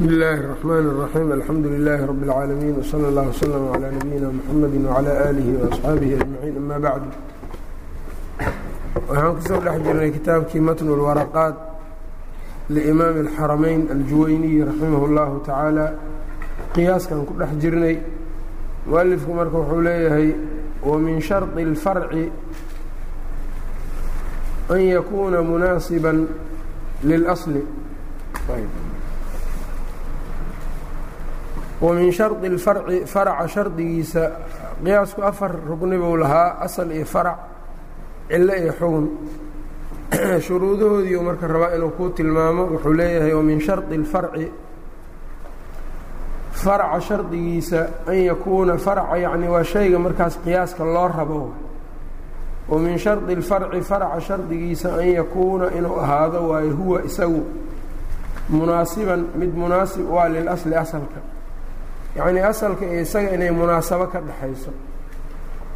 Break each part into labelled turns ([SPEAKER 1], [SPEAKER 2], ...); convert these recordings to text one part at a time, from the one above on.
[SPEAKER 1] bsmi اllahi الرحmn الرaxيim alxamdu لilaahi rab اlcaalamiin wslى اllah wslm عlى nabiyina mxamedi wعlى alihi وaصxaabihi aجmaciin ama bacdu waxaan kusoo dhex jirnay kitaabkii matn اlwaraqaat liimaami اlxarameyn aljuwayniyi raximah اllahu tacaala qiyaaskan ku dhex jirnay mualifku marka wuxuu leeyahay wamin sharطi اlfarci an yakuuna munaasiba lilasli wamin shardi اlfarci faraca shardigiisa qiyaasku afar rugni buu lahaa asal iyo farac cilo iyo xugun shuruudahoodiiu marka rabaa inuu kuu tilmaamo wuxuu leeyahay wamin shardi اlfarci faraca shardigiisa an yakuuna faraca yacni waa shayga markaas qiyaaska loo rabo wamin shardi اlfarci faraca shardigiisa an yakuuna inuu ahaado waayo huwa isagu munaasiban mid munaasib waa lilasli asalka yacnii asalka iyo isaga inay munaasabo ka dhexayso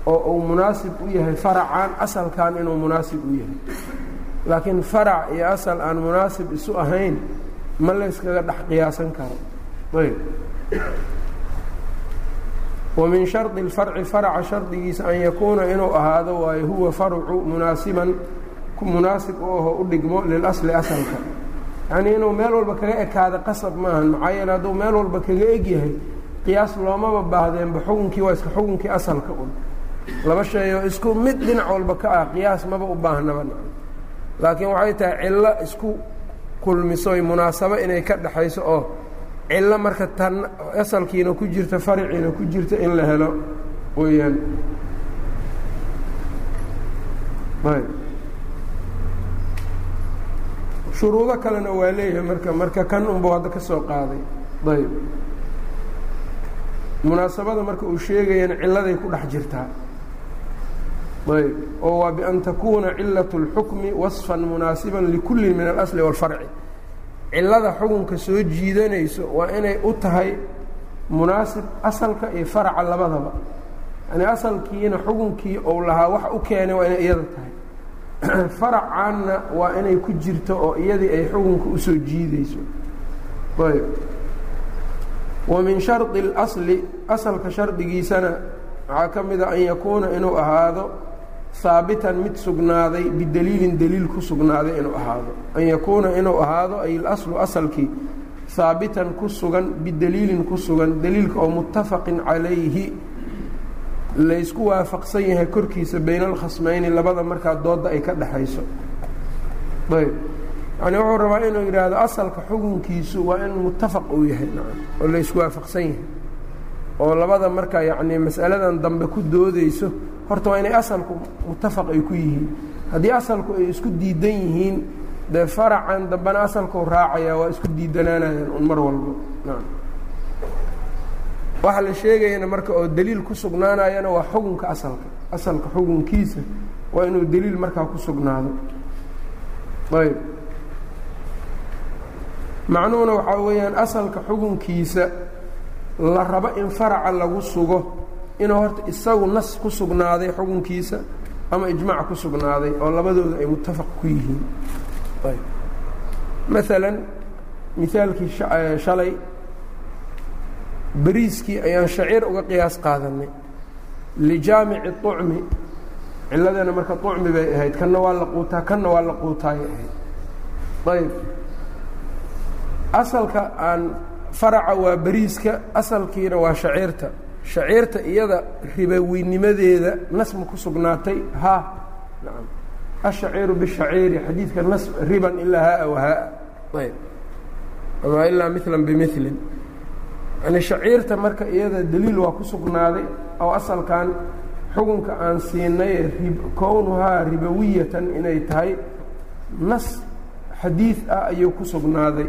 [SPEAKER 1] oo uu munaasib u yahay faracan asalkan inuu munaasib u yahay. Laakiin farac iyo asal aan munaasib isu ahayn ma layskaga dhex qiyaasan karo. Ayb. Wamin shardi اlfarci faraca shardigiisa an yakuuna inuu ahaado waayo huwa farcu munaasiban munaasib u aho u dhigmo lilasli asalka. Yacnii inuu meel walba kaga ekaado qasab maahan maxaa yeele hadduu meel walba kaga egyahay qiyaas loomaba baahdeenba xukunkii waa iska xukunkii asalka un. Laba sheeyoo isku mid dhinac walba ka ah qiyaas maba u baahnaba laakiin waxay tahay cillo isku kulmisoy munaasabo inay ka dhexayso oo cillo marka tan asalkiina ku jirta fariciina ku jirta in la helo weeyaan. Ayb. Shuruudo kalena waa leeyahay marka marka kan unba hadda ka soo qaaday. Ayb munaasabada marka uu sheegayana cilladay ku dhex jirtaa ayb oo waa bian takuuna cilaة اlxukmi waصfan munaasiban likulli min alasli wاlfarci cillada xukunka soo jiidanayso waa inay u tahay munaasib asalka iyo faraca labadaba yani asalkiina xukunkii ou lahaa wax u keenay waa inay iyada tahay faracaanna waa inay ku jirto oo iyadii ay xukunka usoo jiideyso ayb wa min shardi اlasli asalka shardigiisana waxaa ka mid a an yakuuna inuu ahaado haabitan mid sugnaaday bidaliilin daliil ku sugnaaday inuu ahaado. An yakuuna inuu ahaado ay اlaslu asalkii haabitan ku sugan bidaliilin ku sugan daliilka oo muttafaqin calayhi laysku waafaqsan yahay korkiisa bayna alkhasmayni labada markaa dooda ay ka dhexayso ayb yani wuxuu rabaa inuu yidhaahdo asalka xukunkiisu waa in muttafaq uu yahay oo laysku waafaqsan yahay. Oo labada markaa yacnii mas'aladan dambe ku doodeyso horta waa inay asalku muttafaq ay ku yihiin. Haddii asalku ay isku diidan yihiin dee faracan dambena asalkuu raacaya waa isku diidanaanayaan un mar walbo waxa la sheegayana marka oo daliil ku sugnaanayana waa xukunka asalka asalka xukunkiisa waa inuu daliil markaa ku sugnaado. Ayb macnuhuna waxaa weeyaan asalka xukunkiisa la rabo in faraca lagu sugo inuu horta isagu nas ku sugnaaday xukunkiisa ama ijmaac ku sugnaaday oo labadooda ay muttafaq ku yihiin. Maalan mihaalkii shalay beriiskii ayaan shaciir uga qiyaas qaadanay. Lijaamici طucmi ciladeena marka طucmi bay ahayd kanna waa la quutaa kanna waa la quutaayay ahayd. Ayb asalka aan faraca waa beriiska asalkiina waa shaciirta. Shaciirta iyada ribaweynimadeeda nas ma ku sugnaatay? Ha. Ashaciiru bishaciiri xadiidka nas riban ilaa haa wa haa. Ayb. Ama ilaa milan bimilin yani shaciirta marka iyada daliil waa ku sugnaaday oo asalkan xukunka aan siinay kownuhaa ribawiyatan inay tahay nas xadiid ah ayuu ku sugnaaday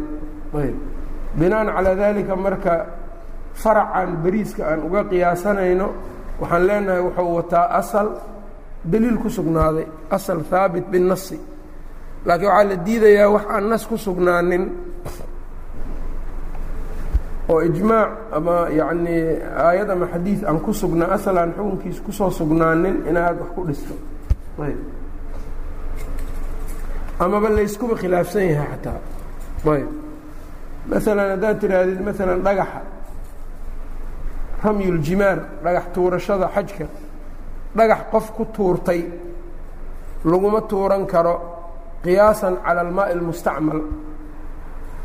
[SPEAKER 1] binaan calaa dalika marka faracan beriiska aan uga qiyaasanayno waxaan leenahay wuxuu wataa asal daliil ku sugnaaday asal haabit binnasi laakiin waxaa la diidayaa wax aan nas ku sugnaanin oo ijmaac ama yacnii aayad ama xadiid aan ku sugnaa asal aan xukunkiisa ku soo sugnaanin inaad wax ku dhisto. Ayb. Amaba layskuba khilaafsan yahay xataa. Ayb maalan haddaad tidhaahdid maalan dhagaxa ramyuljimaar dhagax tuurashada xajka. Dhagax qof ku tuurtay laguma tuuran karo qiyaasan cala almaaءi اlmustacmal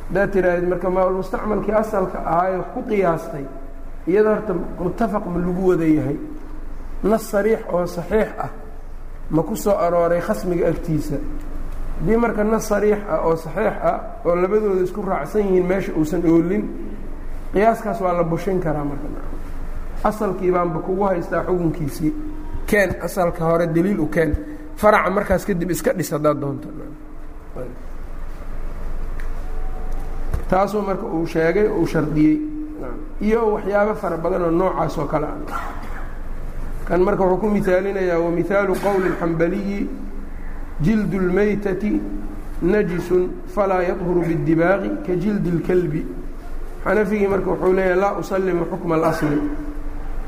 [SPEAKER 1] haddaad tidhaahdid marka maaulmustacmalkii asalka ahaaye wax ku qiyaastay iyada horta mutafaq ma lagu wada yahay. Nas sariix oo saxiix ah ma ku soo arooray khasmiga agtiisa haddii marka nas sariix ah oo saxiix ah oo labadooda isku raacsan yihiin meesha uusan oolin qiyaaskaas waa la bushin karaa marka. Asalkii baanba kugu haystaa xukunkiisii. Keen asalka hore daliil u keen. Faraca markaas kadib iska dhis haddaad doonto. Taasuu marka uu sheegay uu shardiyey. Iyo waxyaabo fara badan oo noocaas oo kale ah. Kan marka wuxuu ku mihaalinayaa wamihaalu qowli اxambaliyi jildu اlmaytati najisun falaa yadhuru biاdibaaqi ka jildi اlkalbi xanafigii marka wuxuu leeyahay laa usalimu xukma اlasli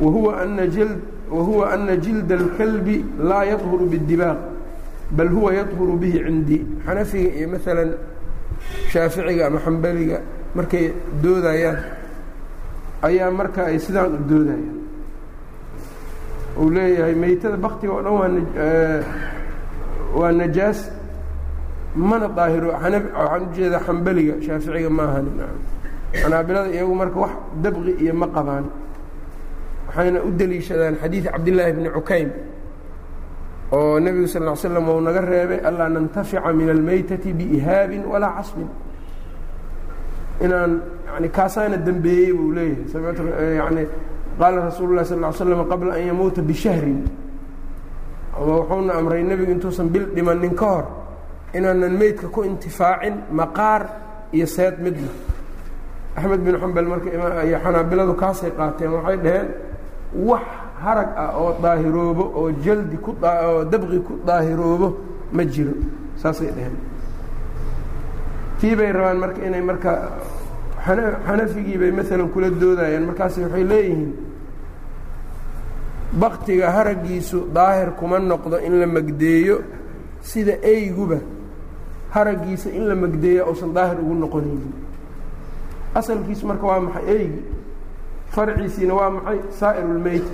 [SPEAKER 1] wahuwa ana jild wahuwa ana jilda اlkalbi laa yadhuru biاdibaaq bal huwa yadhuru bihi cindii xanafiga iyo maalan shaaficiga ama xambaliga markay doodayaan ayaa marka ay sidaan u doodayaan uu leeyahay meytada baktiga oo dhan waa waa najaas mana daahiro waxaan u jeedaa xambaliga shaaficiga ma ahani xanaabilada iyagu marka wax dabqi iyo ma qabaan. Waxayna u deliishadaan xadiid cabdillaahi bni cukaym oo nebigu sal ll slam uu naga reebay anlaa nantafica min almaytati biihaabin walaa casbin. Inaan yani kaasaana dembeeyey buu leeyahay. Samictu yani qaala rasuulu lah sal slam qabla an yamuuta bishahrin ama wuxuuna amray nebigu intuusan bil dhimanin ka hor inaanan meydka ku intifaacin maqaar iyo seed midna. Axmed bin xambal marka iyo xanaabiladu kaasay qaateen waxay dhaheen wax harag ah oo daahiroobo oo jaldi ku oo dabqi ku daahiroobo ma jiro. Saasay dhaheen. Tii bay rabaan marka inay marka xanafigii bay maalan kula doodayaan. Markaas waxay leeyihiin baktiga haraggiisu daahir kuma noqdo in la magdeeyo sida eyguba. Haraggiisa in la magdeeyo uusan daahir ugu noqonaynin asalkiisu marka waa maxay eygi? Farciisiina waa maxay? Saa'irulmeyta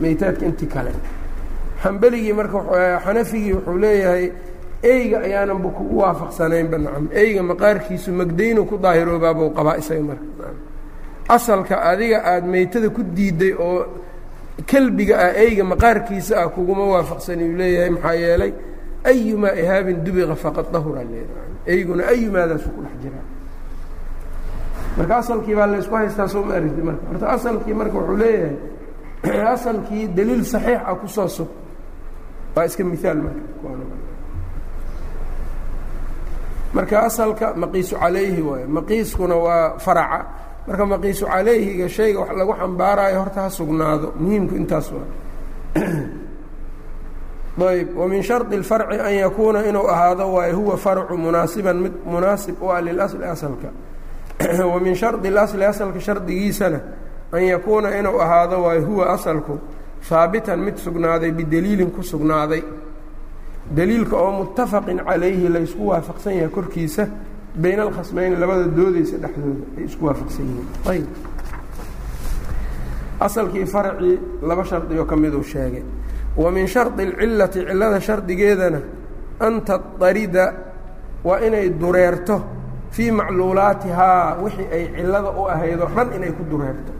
[SPEAKER 1] meytaadka inti kale. Xambeligii marka xanafigii wuxuu leeyahay eyga ayaananba kugu waafaqsanaynba nacam. Eyga maqaarkiisu magdaynu ku daahiroobaabuu qabaa isaga marka asalka adiga aada meytada ku diiday oo kelbiga ah eyga maqaarkiisa ah kuguma waafaqsani uu leeyahay maxaa yeelay ayumaa ihaabin dubiqa faqad dahura eyguna ayumaadaasu ku dhex jiraa marka asalkii baa laysku haystaa soo ma aragti marka. Horta asalkii marka wuxuu leeyahay asalkii daliil saxiix ah ku soo sug. Waa iska miaal marka marka asalka maqiisu calayhi waayo maqiiskuna waa faraca marka maqiisu calayhiga shayga wax lagu xambaaraayo horta ha sugnaado. Muhiimku intaas waa. Ayb wamin shardi اlfarci an yakuuna inuu ahaado waayo huwa farcu munaasiban mid munaasib u ah lilasli asalka. Wa min shardi اlasli asalka shardigiisana an yakuuna inuu ahaado waayo huwa asalku haabitan mid sugnaaday bideliilin ku sugnaaday. Deliilka oo muttafaqin calayhi laysku waafaqsan yahay korkiisa bayna alkhasmayni labada doodeysa dhexdooda ay isku waafaqsan yihiin. Ayb asalkii farcii laba shardigoo ka miduu sheegay. Wa min shardi اlcilati cilada shardigeedana an taطarida waa inay dureerto fii macluulaatihaa wixii ay cilada u ahayd oo dhan inay ku dureerto.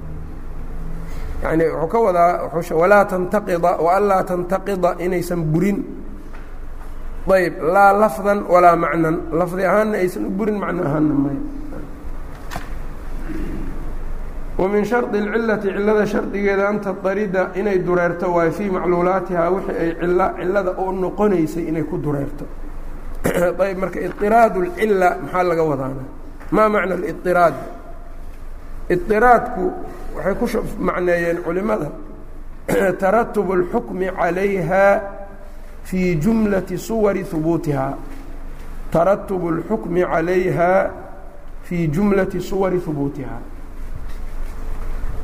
[SPEAKER 1] Yani wuxuu ka wadaa walaa tantaqida waanlaa tantaqida inaysan burin ayb laa lafdan walaa macnan lafdi ahaanna aysan u burin macno ahaanna maya wa min shardi اlcilati cilada shardigeeda an tadarida inay dureerto waayo fii macluulaatihaa wixii ay cilo cilada u noqonaysay inay ku dureerto ayb marka iطiraad اlcila maxaa laga wadaana maa macna اliطiraad iطiraadku waxay ku macneeyeen culimada taratub اlxukmi calayha fii jumlati suwari hubuutihaa taratub اlxukmi calayha fii jumlati suwari hubuutihaa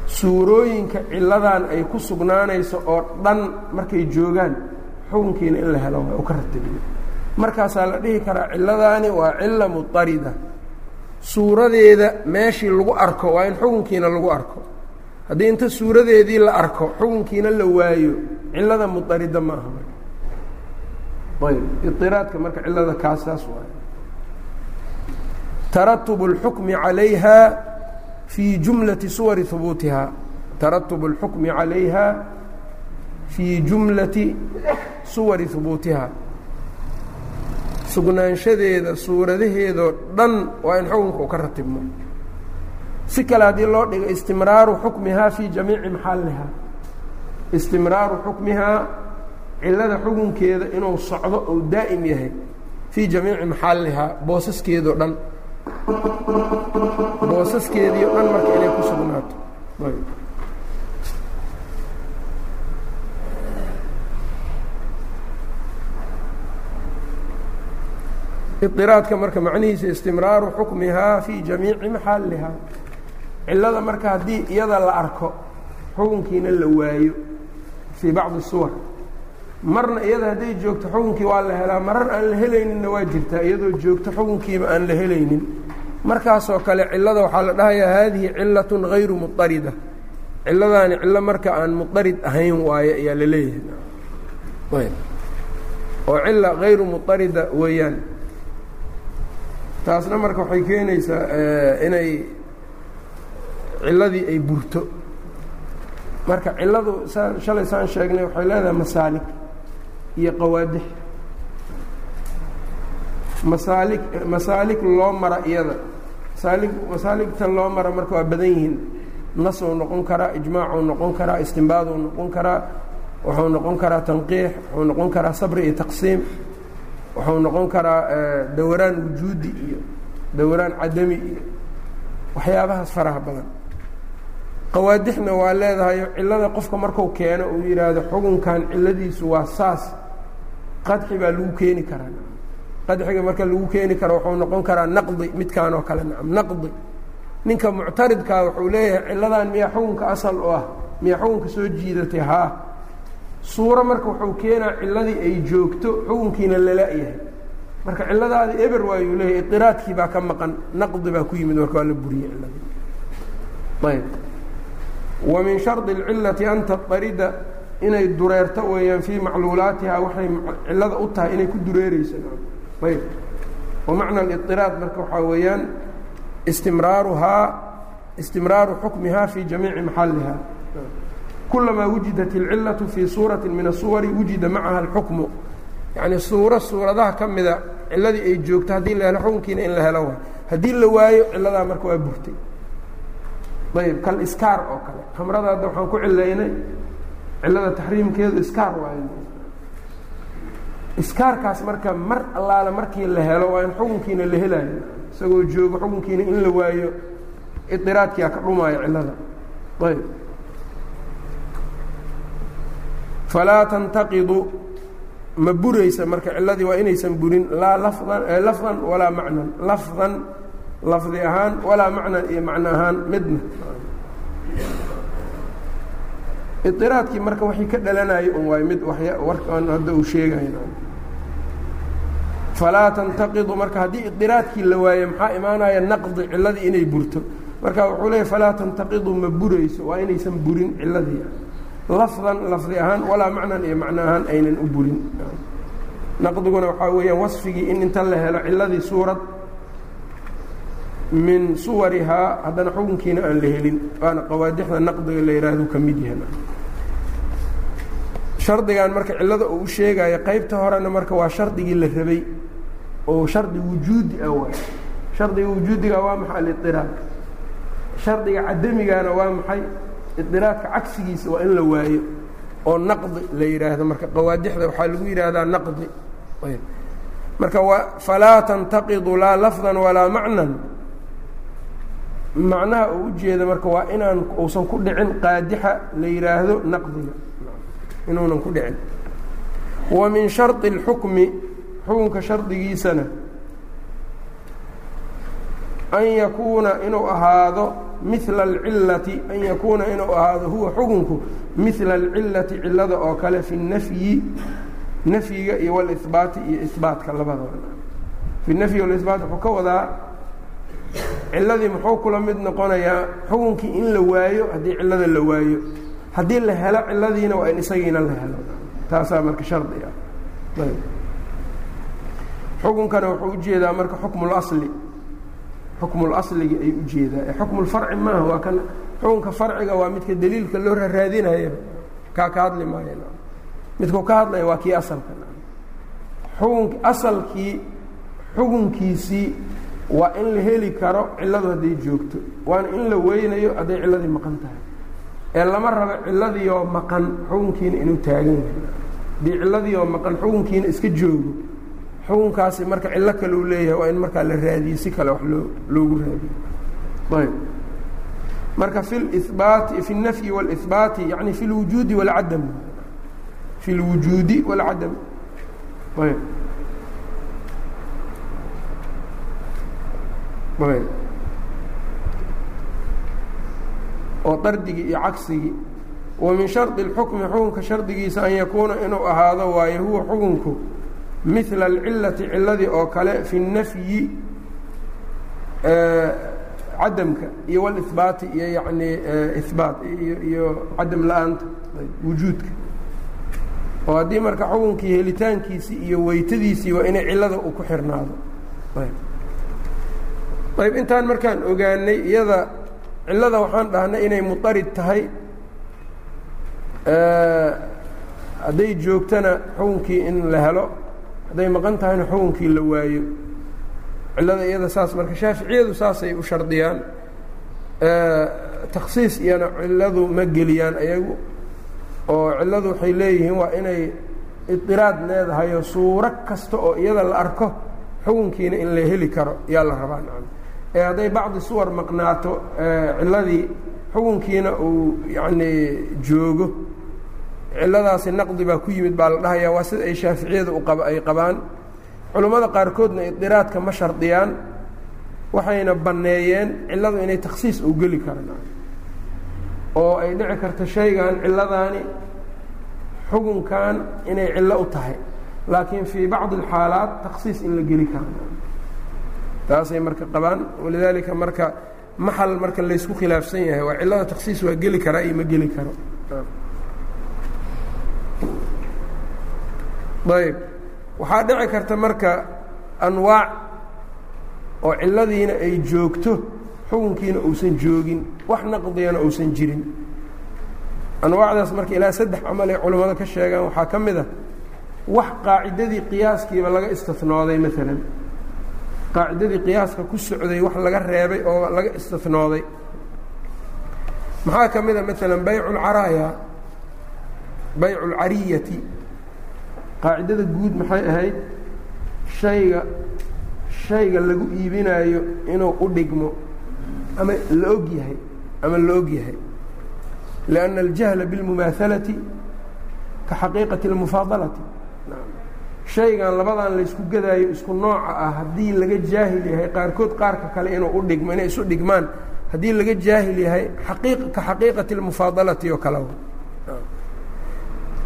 [SPEAKER 1] suurooyinka ciladan ay ku sugnaanayso oo dhan markay joogaan xukunkiina in la helo waa u ka ratabiyo markaasaa la dhihi karaa ciladaani waa cila muطarida suuradeeda meeshii lagu arko waa in xukunkiina lagu arko haddii inta suuradeedii la arko xukunkiina la waayo cilada mudarida ma aha ayb iiraadka marka cilada kaasaas waay. Taratub اlxukmi calayha fii jumlati suwari hubuutiha taratub اlxukmi calayha fii jumlati suwari hubuutiha sugnaanshadeeda suuradaheedoo dhan waa in xukunka uu ka ratibmo. Si kale haddii loo dhigo istimraaru xukmihaa fii jamiici maxalliha. Istimraaru xukmihaa cilada xukunkeeda inuu socdo ou daa'im yahay fii jamiici maxallihaa boosaskeedao dhan. Boosaskeedii o dhan marka inay ku sugnaato. Iiraadka marka macnihiisa istimraaru xukmihaa fii jamiici maxallihaa cilada marka haddii iyada la arko xukunkiina la waayo fii bacdi suwar marna iyada hadday joogto xukunkii waa la helaa marar aan la helayninna waa jirtaa iyadoo joogto xukunkiiba aan la helaynin. Markaasoo kale cilada waxaa la dhahayaa haadihi cilatun hayru muarida ciladaani cillo marka aan muarid ahayn waaye ayaa la leeyahay. Oo cila hayru muarida weeyaan. Taasna marka waxay keenaysaa inay ciladii ay burto. Marka ciladu saan shalay saan sheegnay waxay leedahay masaalik iyo qawaadix. Masaalik masaalik loo mara iyada. Masaali masaaligta loo mara marka waa badan yihiin. Nasuu noqon karaa ijmaacuu noqon karaa istimbaaduu noqon karaa wuxuu noqon karaa tanqiix wuxuu noqon karaa sabri iyo taqsiim wuxuu noqon karaa dawraan wujuudi iyo dawraan cadami iyo waxyaabahaas faraha badan. Qawaadixna waa leedahay cilada qofka marku keeno uu yidhaahdo xukunkan ciladiisu waa saas qadxi baa lagu keeni karaa qadxiga marka lagu keeni karo wuxuu noqon karaa naqdi midkaan oo kale nacam naqdi. Ninka muctaridkaa wuxuu leeyahay ciladan miyaa xukunka asal u ah miyaa xukunka soo jiidatay haa suuro marka wuxuu keenaa ciladii ay joogto xukunkiina lala-yahay marka ciladaadi eber waayuu leeyahay iqiraadkii baa ka maqan naqdi baa ku yimid marka waa la buriyey ciladii. Ayb wa min shardi اlcilati an tatarida inay dureerto weeyaan fii macluulaatiha waxay cillada u tahay inay ku dureereyso ayb. Wamacna aliiraad marka waxaa weeyaan istimraaruhaa istimraaru xukmihaa fii jamiici maxalliha. Kulamaa wujidat alcillatu fii suurati min asuwari wujida macaha alxukmu. Yacni suuro suuradaha ka mida cilladii ay joogto haddii la helo xukunkiina in la helo haddii la waayo cilladaa marka waa burtay. Ayb kal oo kale. Khamrada hadda waxaan ku cilaynay cilada taxriimkeedu iskaar waayo iskaarkaas marka mar allaale markii la helo waa in xukunkiina la helaayo isagoo joogo xukunkiina in la waayo idiraadkiia ka dhumaayo cilada. Ayb. Falaa tantaqidu ma buraysa marka ciladii waa inaysan burin laa lafdan lafdan walaa macnan. Lafdan lafdi ahaan walaa macnan iyo macno ahaan midna iiraadkii marka waxay ka dhalanayo un waay mid hadda uu sheegayo falaa tantaqidu marka haddii iqiraadkii la waayo maxaa imaanaya naqdi ciladii inay burto. Marka wuxuu leeyay falaa tantaqidu ma burayso waa inaysan burin ciladii lafdan lafdi ahaan walaa macnan iyo macno ahaan aynan u burin. Naqdiguna waxaa weeyaan wasfigii in inta la helo ciladii suurad min suwarihaa haddana xukunkiina aan la helin waana qawaadixda naqdiga la yidhaahdo ka mid yahay shardigan marka cilada uu u sheegayo qeybta horena marka waa shardigii la rabay oo shardi wujuudi ah waay shardiga wujuudiga waa maxay aliiraad shardiga cadamigana waa maxay? Idiraadka cagsigiisa waa in la waayo oo naqdi la yidhaahdo marka. Qawaadixda waxaa lagu yidhaahdaa naqdi. Marka falaa tantaqidu laa lafdan walaa macnan macnaha uu ujeeda marka waa inaan uusan ku dhicin qaadixa la yidhaahdo naqdiga inuunan ku dhicin wa min shardi اlxukmi xukunka shardigiisana an yakuuna inuu ahaado mila alcilati an yakuuna inuu ahaado huwa xukunku mila alcilati cilada oo kale fi nafyi nafyiga iyo wاlihbaati iyo ihbaatka labadaba fi nafyi wاlihbaat wuxuu ka wadaa ciladii muxuu kula mid noqonayaa xukunkii in la waayo haddii cilada la waayo. Haddii la helo ciladiina waa in isagiina la helo. Taasaa marka shardi ah. Xukunkana wuxuu u jeedaa marka xukmulasli xukmulasliga ay u jeedaa ee xukmulfarci maaha waa kan xukunka farciga waa midka daliilka loo raraadinaya kaa ka hadli maayo midkuu ka hadlaya waa kii asalka. Xukun asalkii xukunkiisii waa in la heli karo cilladu hadday joogto waana in la weynayo hadday cilladii maqan tahay ee lama rabo cilladiioo maqan xukunkiina inuu taagan yahay haddii cilladiioo maqan xukunkiina iska joogo xukunkaasi marka cillo kale uu leeyahay waa in markaa la raadiyo si kale wax loo loogu raadiyo ayb marka fi lihbaati fi اlnafyi wاlihbaati yani fi اlwujuudi wاlcadam fi اlwujuudi wاlcadam ayb oo dardigii iyo cagsigii wa min shardi اlxukmi xukunka shardigiisa an yakuuna inuu ahaado waaye huwa xukunku midla alcillati cilladii oo kale fi nafyi cadamka iyo walibaati iyo yanii ibaat iyo cadam la'aanta wujuudka. Oo haddii marka xukunkii helitaankiisii iyo weytadiisii waa inay cillada uu ku xirnaado ayb intaan markaan ogaanay iyada cilada waxaan dhahnay inay muطarid tahay hadday joogtana xukunkii in la helo hadday maqan tahayna xukunkii la waayo. Cillada iyada saas marka shaaficiyadu saasay u shardiyaan takhsiis iyana cilladu ma geliyaan ayagu oo cilladu waxay leeyihiin waa inay idiraad leedahayo suuro kasta oo iyada la arko xukunkiina in la heli karo yaa la rabaa ee hadday bacdi suwar maqnaato cilladii xukunkiina uu yacni joogo. Cilladaasi naqdi baa ku yimid baa la dhahayaa waa sida ay shaaficiyada uqaba ay qabaan. Culammada qaarkoodna idiraadka ma shardiyaan waxayna banneeyeen cilladu inay takhsiis u geli karaan. Oo ay dhici karto shaygan cilladaani xukunkan inay cillo u tahay. Laakiin fii bacdi alxaalaat takhsiis in la geli karo taasay marka qabaan. Walidaalika marka maxal marka laysku khilaafsan yahay waa cillada takhsiis waa geli karaa iyo ma geli karo. Ayb. Waxaa dhici karta marka anwaac oo cilladiina ay joogto xukunkiina uusan joogin wax naqdigana uusan jirin. Anwaacdaas marka ilaa saddex camal ay culammada ka sheegaan waxaa ka mid a wax qaacidadii qiyaaskiiba laga istinooday maalan qaacidadii qiyaaska ku socday wax laga reebay oo laga istinooday maxaa ka mid a? Maalan baycu lcaraaya baycu lcariyati qaacidada guud maxay ahayd? Shayga shayga lagu iibinaayo inuu u dhigmo ama la og yahay ama la og yahay. Lianna aljahla biاlmumaahalati ka xaqiiqati اlmufaadalati shaygan labadan laysku gadaayo isku nooca ah haddii laga jaahil yahay qaarkood qaarka kale inuu u dhigmo inay isu dhigmaan haddii laga jaahil yahay aqii ka xaqiiqati اlmufaadalati oo kale.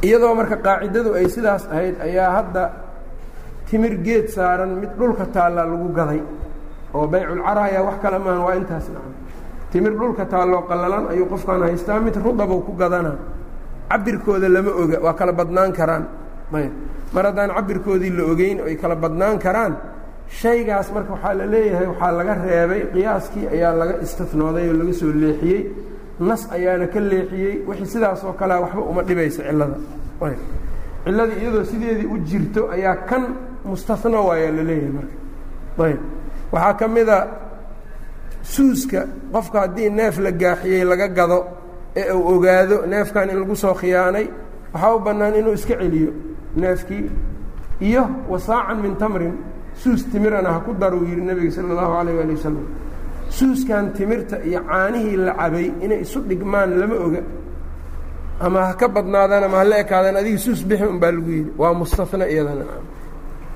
[SPEAKER 1] Iyadoo marka qaacidadu ay sidaas ahayd ayaa hadda timir geed saaran mid dhulka taallaa lagu gaday oo bayculcaraaya wax kale maahan waa intaas nacam. Timir dhulka taalloo qallalan ayuu qofkaan haystaa mid rudabou ku gadanaa cabirkooda lama oga waa kala badnaan karaan mar haddaan cabirkoodii la ogeyn ay kala badnaan karaan shaygaas marka waxaa la leeyahay waxaa laga reebay qiyaaskii ayaa laga istinooday oo laga soo leexiyey nas ayaana ka leexiyey wixii sidaas oo kalea waxba uma dhibaysa cillada. Ayb cilladii iyadoo sideedii u jirto ayaa kan mustahna waayaa la leeyahay marka. Ayb waxaa ka mid a suuska qofka haddii neef la gaaxiyey laga gado ee uu ogaado neefkan in lagu soo khiyaanay waxaa u bannaan inuu iska celiyo neefkii iyo wasaacan min tamrin suus timirana ha ku daruu yidhi nebiga sala allahu alayh waali wasalam suuskan timirta iyo caanihii la cabay inay isu dhigmaan lama oga. Ama ha ka badnaadaan ama hala ekaadaan adiga suus bixi un baa lagu yidhi. Waa mustahna iyadana.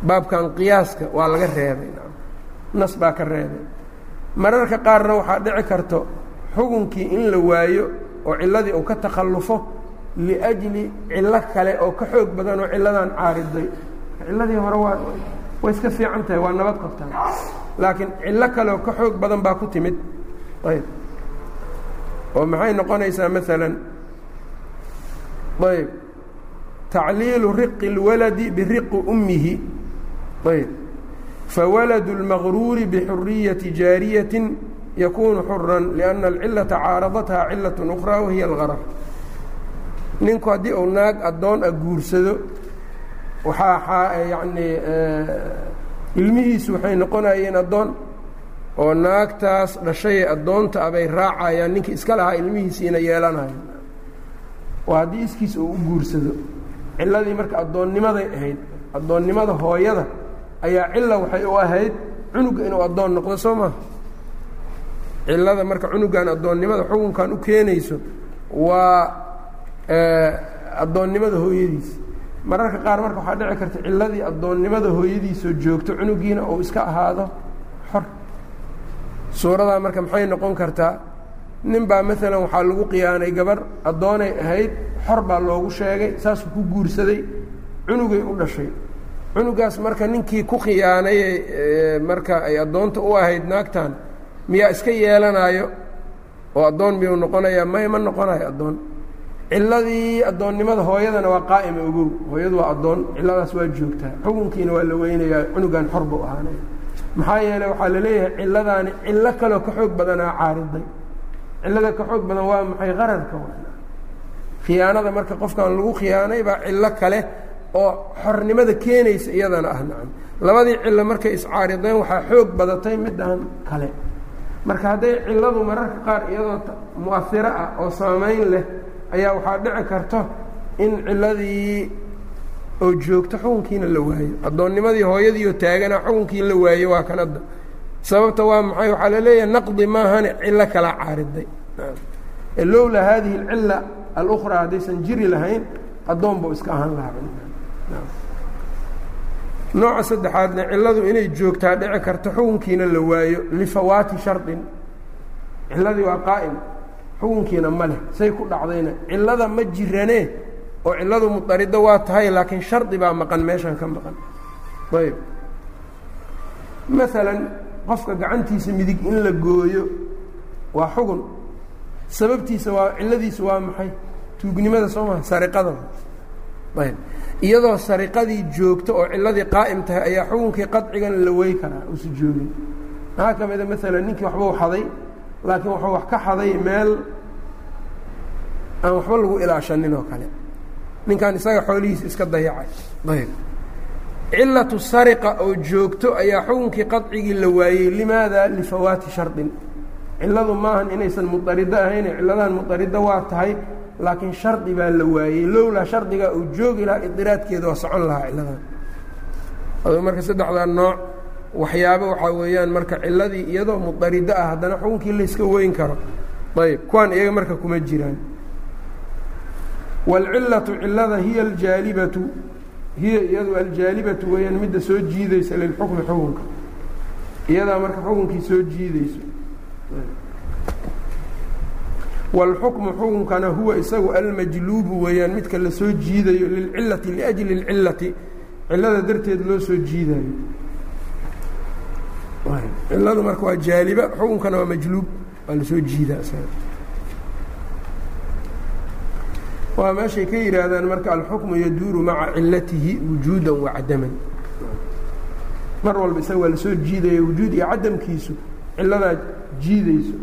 [SPEAKER 1] Baabkan qiyaaska waa laga reebay nas baa ka reebay. Mararka qaarna waxaa dhici karto xukunkii in la waayo oo cilladii uu ka takhallufo liajli cillo kale oo ka xoog badan oo cilladan caariday cilladii hore waa way iska fiican tahay waa nabad qabtaan laakiin cillo kaleoo ka xoog badan baa ku timid ayb oo maxay noqonaysaa maalan ayb tacliilu riqi اlwaladi biriqi ummihi ayb fawaladu اlmaqruuri bixuriyati jaariyatin yakunu xuran liأnna alcilata caaradatha cilaة أkhraa wahiya اlgaraf ninku haddii uu naag addoon a guursado waxaa yacnii ilmihiisu waxay noqonayeen addoon oo naagtaas dhashay addoonta abay raacayaan ninkii iska lahaa ilmihiisiina yeelanayo oo haddii iskiis uu u guursado cilladii marka addoonnimaday ahayd addoonnimada hooyada ayaa cilla waxay u ahayd cunuga inuu addoon noqdo soo maha cillada marka cunugan addoonnimada xukunkan u keenayso waa addoonnimada hooyadiis. Mararka qaar marka waxaa dhici karta cilladii addoonnimada hooyadiisoo joogto cunugiina uu iska ahaado xor. Suuradaa marka maxay noqon kartaa? Nin baa maalan waxaa lagu khiyaanay gabar addoonay ahayd xor baa loogu sheegay saasuu ku guursaday cunugay u dhashay. Cunugaas marka ninkii ku khiyaanayey marka ay addoonta u ahayd naagtan miyaa iska yeelanaayo? Oo addoon miyuu noqonayaa? May ma noqonayo addoon cilladii addoonnimada hooyadana waa qaa'ima ogow hooyadu waa addoon cilladaas waa joogtaa. Xukunkiina waa la weynayaa cunugan xor buu ahaanaya. Maxaa yeeley waxaa la leeyahay cilladaani cillo kaleo ka xoog badanaa caariday. Cillada ka xoog badan waa maxay qararka khiyaanada marka qofkan lagu khiyaanay baa cillo kale oo xornimada keenaysa iyadana ah nacam. Labadii cillo markay iscaarideen waxaa xoog badatay midaan kale. Marka hadday cilladu mararka qaar iyadoo mu'ahiro ah oo saamayn leh ayaa waxaa dhici karto in cilladii oo joogto xukunkiina la waayo. Addoonnimadii hooyadiioo taagana xukunkii la waayo waa kan hadda sababta waa maxay? Waxaa la leeyahay naqdi maahane cillo kala caariday. Lowlaa haadihi alcilla alukhraa haddaysan jiri lahayn addoon buu iska ahaan lahaa. Nooca saddexaadna cilladu inay joogtaa dhici karto xukunkiina la waayo lifawaati shardin. Cilladii waa qaa'im xukunkiina ma leh say ku dhacdayna. Cillada ma jiranee oo cilladu mudariddo waa tahay laakiin shardi baa maqan meeshan ka maqan. Ayb maalan qofka gacantiisa midig in la gooyo waa xugun sababtiisa waa cilladiisa waa maxay? Tuugnimada soo maha sariqada. Ayb iyadoo sariqadii joogto oo cilladii qaa'im tahay ayaa xukunkii qadcigan la wey karaa uusa joogin. Maxaa ka mida maalan ninkii waxbuu xaday laakiin wuxuu wax ka xaday meel aan waxba lagu ilaashanin oo kale. Ninkan isaga xoolihiisa iska dayacay ayb. Cilatu sariqa oo joogto ayaa xukunkii qadcigii la waayey limaada lifawaati shardin. Cilladu maahan inaysan mudariddo ahayne cilladan mudariddo waa tahay laakiin shardi baa la waayey. Lowlaa shardigaa uu joogi lahaa idiraadkeeda waa socon lahaa cilladan. Marka saddexdaa nooc waxyaabo waxaa weeyaan marka cilladii iyadoo mudariddo ah haddana xukunkii layska weyn karo ayb kuwaan iyaga marka kuma jiraan wاlcilatu cilada hiya aljaalibatu hiya iyadu aljaalibatu weeyaan midda soo jiidaysa lilxukmi xukunka iyadaa marka xukunkii soo jiideyso wاlxukmu xukunkana huwa isagu almajluubu weeyaan midka lasoo jiidayo lilcilati liأjli اlcilati cilada darteed loo soo jiidayo ciladu marka waa jaaliba xukunkana waa majluub. Waa la soo jiidaa waa meeshay ka yidhaahdaan marka alxukmu yaduuru maca cilatihi wujuuda wacadaman mar walba isaga waa la soo jiidaya wujuud iyo cadamkiisu ciladaa jiideyso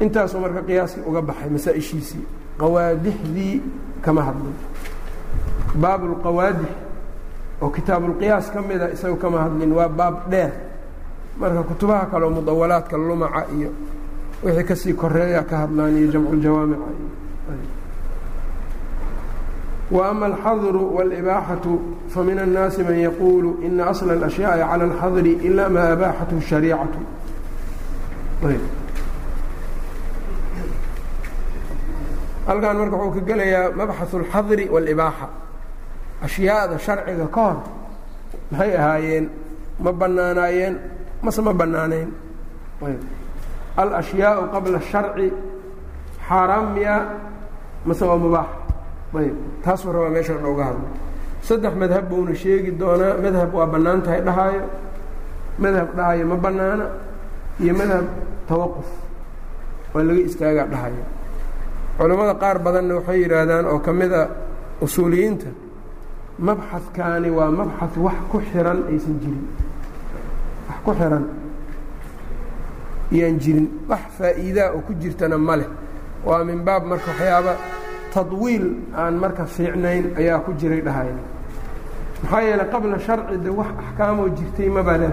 [SPEAKER 1] intaasuu marka qiyaaskii uga baxay masaa-ishiisii qawaadixdii kama hadlin baab اlqawaadix oo kitaabulqiyaas ka mida isaga kama hadlin waa baab dheer marka kutubaha kaleo mudawalaadka lumaca iyo wixii kasii koreeya ka hadlaan iyo jamcuuljawaamica wa ama alxadru wاlibaaxatu famin الnaasi man yaquulu ina asla اlأshyaءi calى اlxadri ila ma abaaxathu الshariicatu halkan marka wuxuu ka gelayaa mabxaثu اlxadri wاlibaaxa ashyaada sharciga ka hor maxay ahaayeen? Ma banaanaayeen mase ma banaanayn alashyaau qabla الsharci xaaraam miya? Mase waa mubaax ayb. Taasuu rabaa meeshaan oga hadlo. Saddex madhab buuna sheegi doonaa. Madhab waa bannaan tahay dhahaayo. Madhab dhahaya ma banaana iyo madhab tawaquf waa laga istaagaa dhahaya culammada qaar badanna waxay yidhaahdaan oo ka mid a usuuliyiinta mabxadkaani waa mabxad wax ku xiran aysan jirin. Wax ku xiran iyaan jirin. Wax faa'iidaa oo ku jirtana ma leh. Waa min baab marka waxyaaba tadwiil aan marka fiicnayn ayaa ku jiray dhahaya maxaa yeeley qabla sharci de wax axkaamoo jirtay mabaa le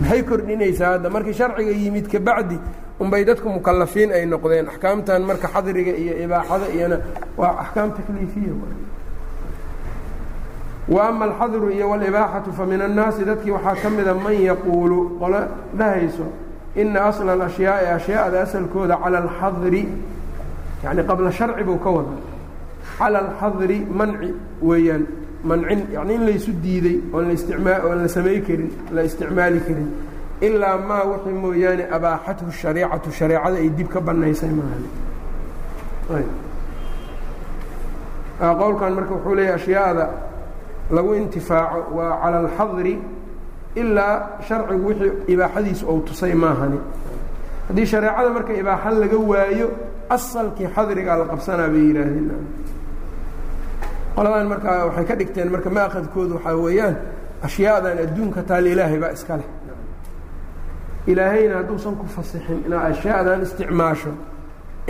[SPEAKER 1] maxay kordhinaysaa hadda? Markii sharciga yimid kabacdi unbay dadku mukalafiin ay noqdeen. Axkaamtan marka xadriga iyo ibaaxada iyona waa axkaam takliifiya wa ama alxadru iyo walibaaxatu fa min annaasi dadkii waxaa ka mida man yaquulu qolo dhahayso ina asla alashyaai ashyaada asalkooda cala alxadri yani qabla sharci buu ka wada cala alxadri manci weeyaan mancin yani in laysu diiday oon la isticmaa oon la samay karin la isticmaali karin. Ilaa maa wixii mooyaane abaaxathu shariicatu shareecada ay dib ka banaysay maahan. Qowlkan marka wuxuu leeyahy ashyaada lagu intifaaco waa cala alxadri ilaa sharcigu wixii ibaaxadiisu ou tusay maahani. Haddii shareecada marka ibaaxa laga waayo asalkii xadrigaa la qabsanaa bay yidhaahdeen. Qoladan markaa waxay ka dhigteen marka maakadkoodu waxaa weeyaan ashyaadan adduunka taal ilaahay baa iska leh. Ilaahayna hadduusan ku fasixin inaad ashyaadan isticmaasho.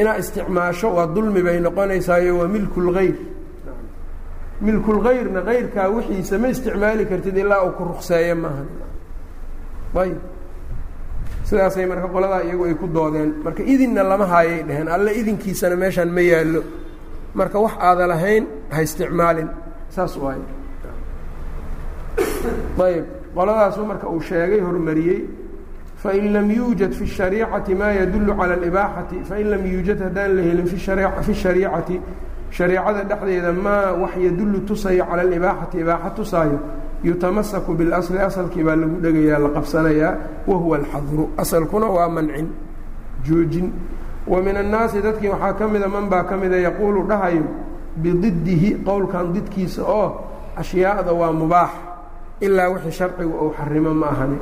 [SPEAKER 1] Inaad isticmaasho waa dulmi bay noqonaysaayo waa milku milkulgayrna kayrkaa wixiisa ma isticmaali kartid ilaa uu ku rukseeyo maaha ayb sidaasay marka qoladaa iyagu ay ku doodeen marka idinna lama haayay dheheen alle idinkiisana meeshaan ma yaallo marka wax aada lahayn ha isticmaalin saas waay ayb qoladaasu marka uu sheegay hormariyey fain lam yuujad fi الshariicati ma yadulu calى اlibaaxati fain lam yuujad haddaan la helin fi shariicati shareicada dhexdeeda maa wax yadulu tusayo cala alibaaxati ibaaxa tusaayo yutamasaku biاlasli asalkii baa lagu dhegayaa la qabsanayaa wahuwa alxadru. Asalkuna waa mancin joojin. Wa min annaasi dadkii waxaa ka mida man baa ka mida yaquulu dhahayo bididihi qowlkan didkiisa oo ashyaada waa mubaax ilaa wixii sharcigu uu xarimo ma ahani.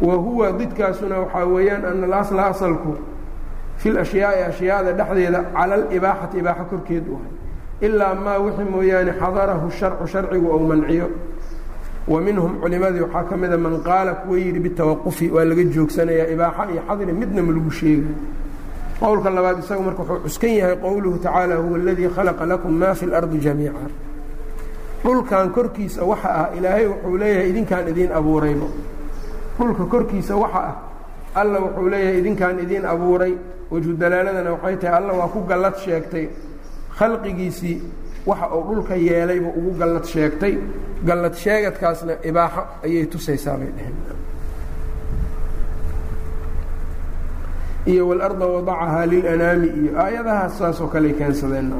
[SPEAKER 1] Wa huwa didkaasuna waxaa weeyaan ana alasla asalku fi lashyaai ashyaada dhexdeeda cala alibaaxati ibaaxo korkeed ahay. Ilaa maa wixii mooyaane xadarahu sharcu sharcigu ou manciyo. Wa minhum culimadii waxaa ka mida man qaala kuwa yidhi bitawaqufi waa laga joogsanayaa ibaaxa iyo xadri midna ma lagu sheegay. Qowlka labaad isagu marka wuxuu cuskan yahay qowluhu tacaala huwa aladii khalaqa lakum ma fi اlardi jamiica dhulkan korkiisa waxa ah ilaahay wuxuu leeyahay idinkaan idiin abuurayba dhulka korkiisa waxa ah alla wuxuu leeyahay idinkaan idiin abuuray wejhu dalaaladana waxay tahay alla waa ku gallad sheegtay. Khalqigiisii waxa uu dhulka yeelayba ugu gallad sheegtay. Gallad sheegadkaasna ibaaxo ayay tusaysaa bay dheheen iyo walarda wadacahaa lilanaami iyo aayadahaas saasoo kaley keensadeen.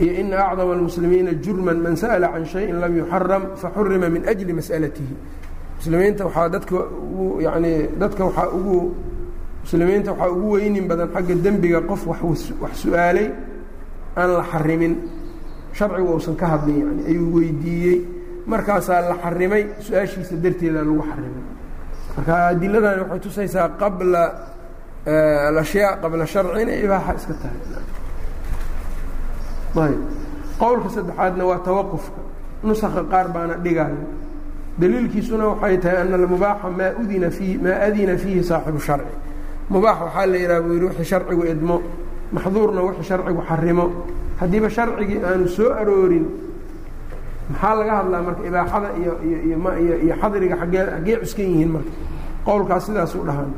[SPEAKER 1] Iyo ina acdama almuslimiina jurman man sa'ala can shayin lam yuxaram faxurima min ajli mas'alatihi muslimiinta waxaa dadka ugu yani dadka waxaa ugu muslimiinta waxaa ugu weynin badan xagga dembiga qof wax su'aalay aan la xarimin sharcigu uusan ka hadlin yani ayuu weydiiyey. Markaasaa la xarimay su'aashiisa darteeda lagu xarimay marka adiladani waxay tusaysaa qabla alashyaa qabla sharci inay ibaaxa iska tahay. Ayb qowlka saddexaadna waa tawaqufka. Nusaka qaar baana dhigaayo daliilkiisuna waxay tahay ana almubaaxa maa udina fii maa adina fiihi saaxibu sharci. Mubaax waxaa la yidhaha buu yidhi wixii sharcigu idmo maxduurna wixii sharcigu xarimo. Haddiiba sharcigii aanu soo aroorin maxaa laga hadlaa marka ibaaxada iyo iyo iyo xadriga aggee xaggee cuskan yihiin marka? Qowlkaas sidaasuu dhahaan.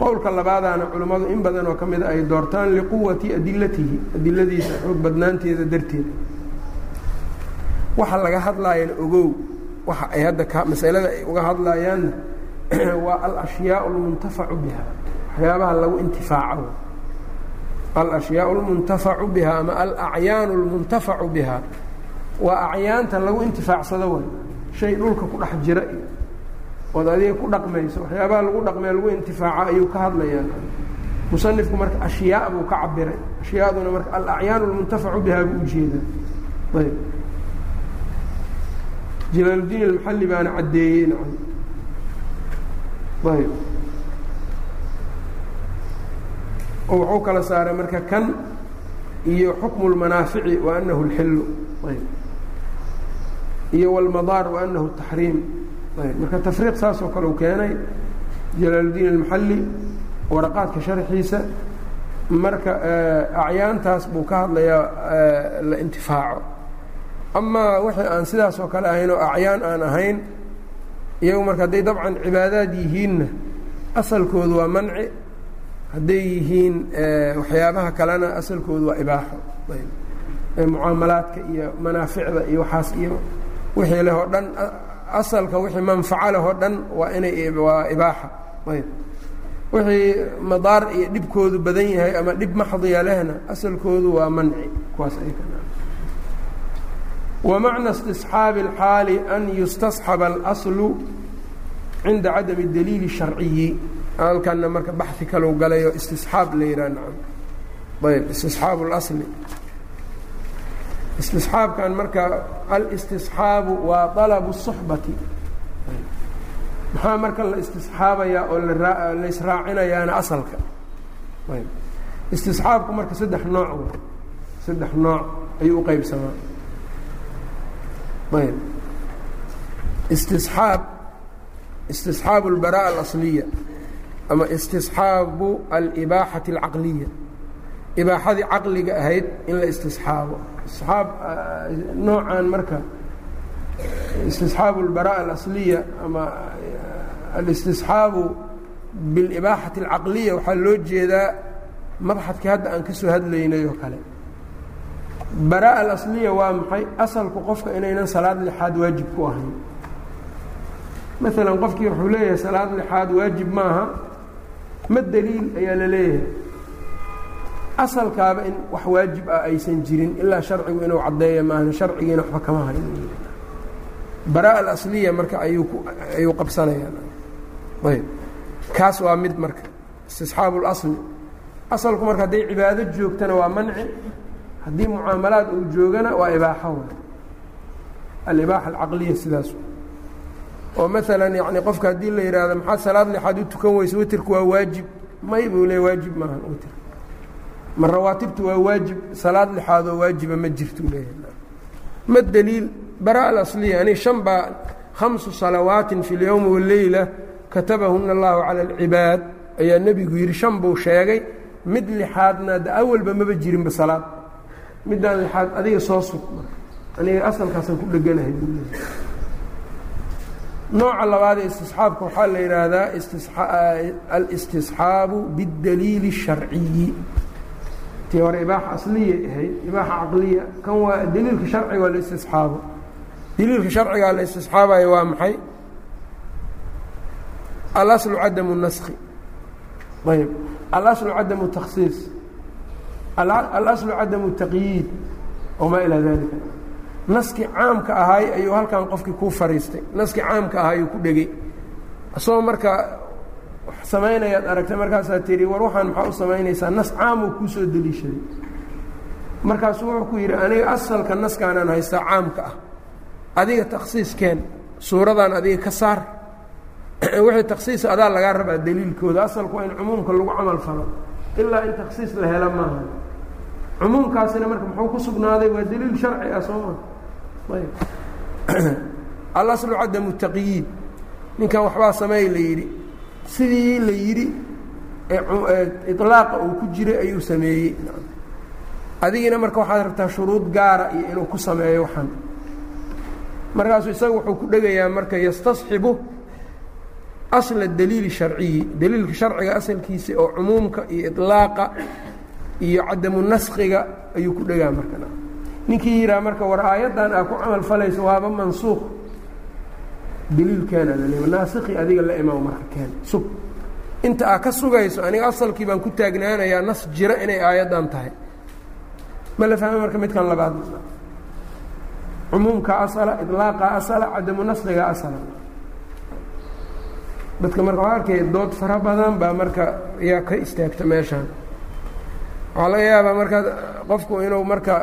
[SPEAKER 1] Qowlka labaadaana culimmadu in badan oo ka mida ay doortaan liquwati adilatihi adiladiisa xoog badnaanteeda darteed. Waxa laga hadlaayana ogow waxa ay hadda ka masalada ay uga hadlaayaanna waa alashyaa اlmuntafacu biha waxyaabaha lagu intifaaco alashyaa اlmuntafacu biha ama alacyaanu اlmuntafacu biha waa acyaanta lagu intifaacsado way shay dhulka ku dhex jira iyo ood adiga ku dhaqmayso waxyaabaha lagu dhaqmee lagu intifaaco ayuu ka hadlayaan musanifku marka ashyaa buu ka cabiray ashyaaduna marka alacyaan اlmuntafacu biha buu ujeedaa ayb jalaaldiin almaxalli baana caddeeyey ayb oo wuxuu kala saaray marka kan iyo xukmu lmanaafici wa anahu اlxilu iyo wlmadaar wa anahu taxriim marka tafriiq saasoo kale u keenay jalaaldiin almaxalli waraqaadka sharxiisa marka eh, acyaantaas buu ka hadlayaa eh, la intifaaco amaa wixii aan sidaas oo kale ahayn oo acyaan aan ahayn iyagu marka hadday dabcan cibaadaad yihiinna asalkoodu waa manci. Hadday yihiin waxyaabaha kalena asalkoodu waa ibaaxo. Mucaamalaadka iyo manaaficda iyo waxaas iyo wixii leh oo dhan asalka wixii manfaco leh oo dhan waa inay waa ibaaxa. Ayb. Wixii madaar iyo dhibkoodu badan yahay ama dhib maxdiya lehna asalkoodu waa manci. Kuwaas ay wamacna istisxaabi اlxaali an yustasxaba اlaslu cinda cadami daliili sharciyi halkanna marka baxi kalau galayo istisxaab la yidhaha nacam ayb istisxaabu اlasli istisxaabkan marka alistisxaabu waa طalabu الصuxbati maxaa marka la istisxaabayaa oo la israacinayaana asalka ayb istisxaabku marka saddex nooc saddex nooc ayuu u qeybsamaa ayb istisxaab istisxaabu اlbaraaءa اlasliya ama istisxaabu alibaaxati اlcaqliya ibaaxadii caqliga ahayd in la istisxaabo istisxaab noocan marka istisxaabu اlbaraaءa alasliya ama alistisxaabu biاlibaaxati اlcaqliya waxaa loo jeedaa mabxadkii hadda aan ka soo hadlaynay oo kale bara alasliya waa maxay? Asalku qofka inaynan salaad lixaad waajib ku ahayn. Maalan qofkii wuxuu leeyahay salaad lixaad waajib maaha ma daliil ayaa la leeyahay. Asalkaaba in wax waajib ah aysan jirin ilaa sharcigu inuu caddeeya maahan sharcigiina waxba kama hayn baraa alasliya marka ayuu ayuu qabsanayaayb kaas waa mid marka istisxaabu lasli asalku marka hadday cibaado joogtana waa manci haddii mucaamalaad uu joogana waa ibaaxo alibaaxa alcaqliya sidaas oo maalan yani qofka haddii la yidhaahdo maxaad salaad lixaad u tukan weyse witirku waa waajib? May buu le waajib maaha witir. Ma rawaatibtu waa waajib salaad lixaadoo waajiba ma jirtu leeyahay. Ma daliil bara alasliya ani shan baa khamsu salawaatin fi اlyowmi wاleyla katabahuna allahu cala alcibaad. Ayaa nebigu yidhi shan buu sheegay mid lixaadna de awalba maba jirinba salaad midaan lixaad adiga soo sug aniga asalkaasaan ku dheganahay buu leeyahay. Nooca labaadee istisxaabka waxaa la yidhaahdaa alistisxaabu bidaliili الsharciyi tii hore ibaaxa asliya ahayd ibaaxa caqliya kan waa daliilka sharciga waa laistisxaabo daliilka sharcigaa la istisxaabayo waa maxay? Alaslu cadamu naski ayb alaslu cadamu taksiis alaslu cadamu taqyiid wamaa ilaa dalika naskii caamka ahaay ayuu halkan qofkii kuu fariistay. Naskii caamka ahaayuu ku dhegey isagoo marka samaynayaad aragtay markaasaa tihi war waxaan maxaa u samaynaysaa nas caamuu kuu soo deliishaday markaasuu wuxuu ku yidhi aniga asalka naskaanaan haystaa caamka ah. Adiga takhsiiskeen suuradan adiga ka saar. Wixii takhsiis adaa lagaa rabaa daliilkooda. Asalku waa in cumuumka lagu camal falo ilaa in takhsiis la hela maaha. Cumuumkaasina marka muxuu ku sugnaaday? Waa daliil sharci ah soo maa ayb. Alaslu cadamu taqyiid ninkan waxbaa sameey la yidhi. Sidii la yidhi iطlaaqa uu ku jiray ayuu sameeyey. Adigiina marka waxaad rabtaa shuruud gaara iyo inuu ku sameeyo waxaan. Markaasuu isaga wuxuu ku dhegayaa marka yastasxibu asla daliili sharciyi daliilka sharciga asalkiisa oo cumuumka iyo iطlaaqa iyo cadamu naskiga ayuu ku dhegaa marka ninkii yidhaha marka war aayaddan aa ku camal falayso waaba mansuuq daliilkeena laleeya naasikii adiga la imaam marka keen sug. Inta aa ka sugayso aniga asalkii baan ku taagnaanayaa nas jira inay aayaddan tahay. Ma la fahme marka midkan labaad? Cumuumka asala iطlaaqa asala cadamu naskiga asala dadka marka waa arkay dood fara badan baa marka yaa ka istaagta meeshaan. Waxaa laga yaabaa marka qofku inuu marka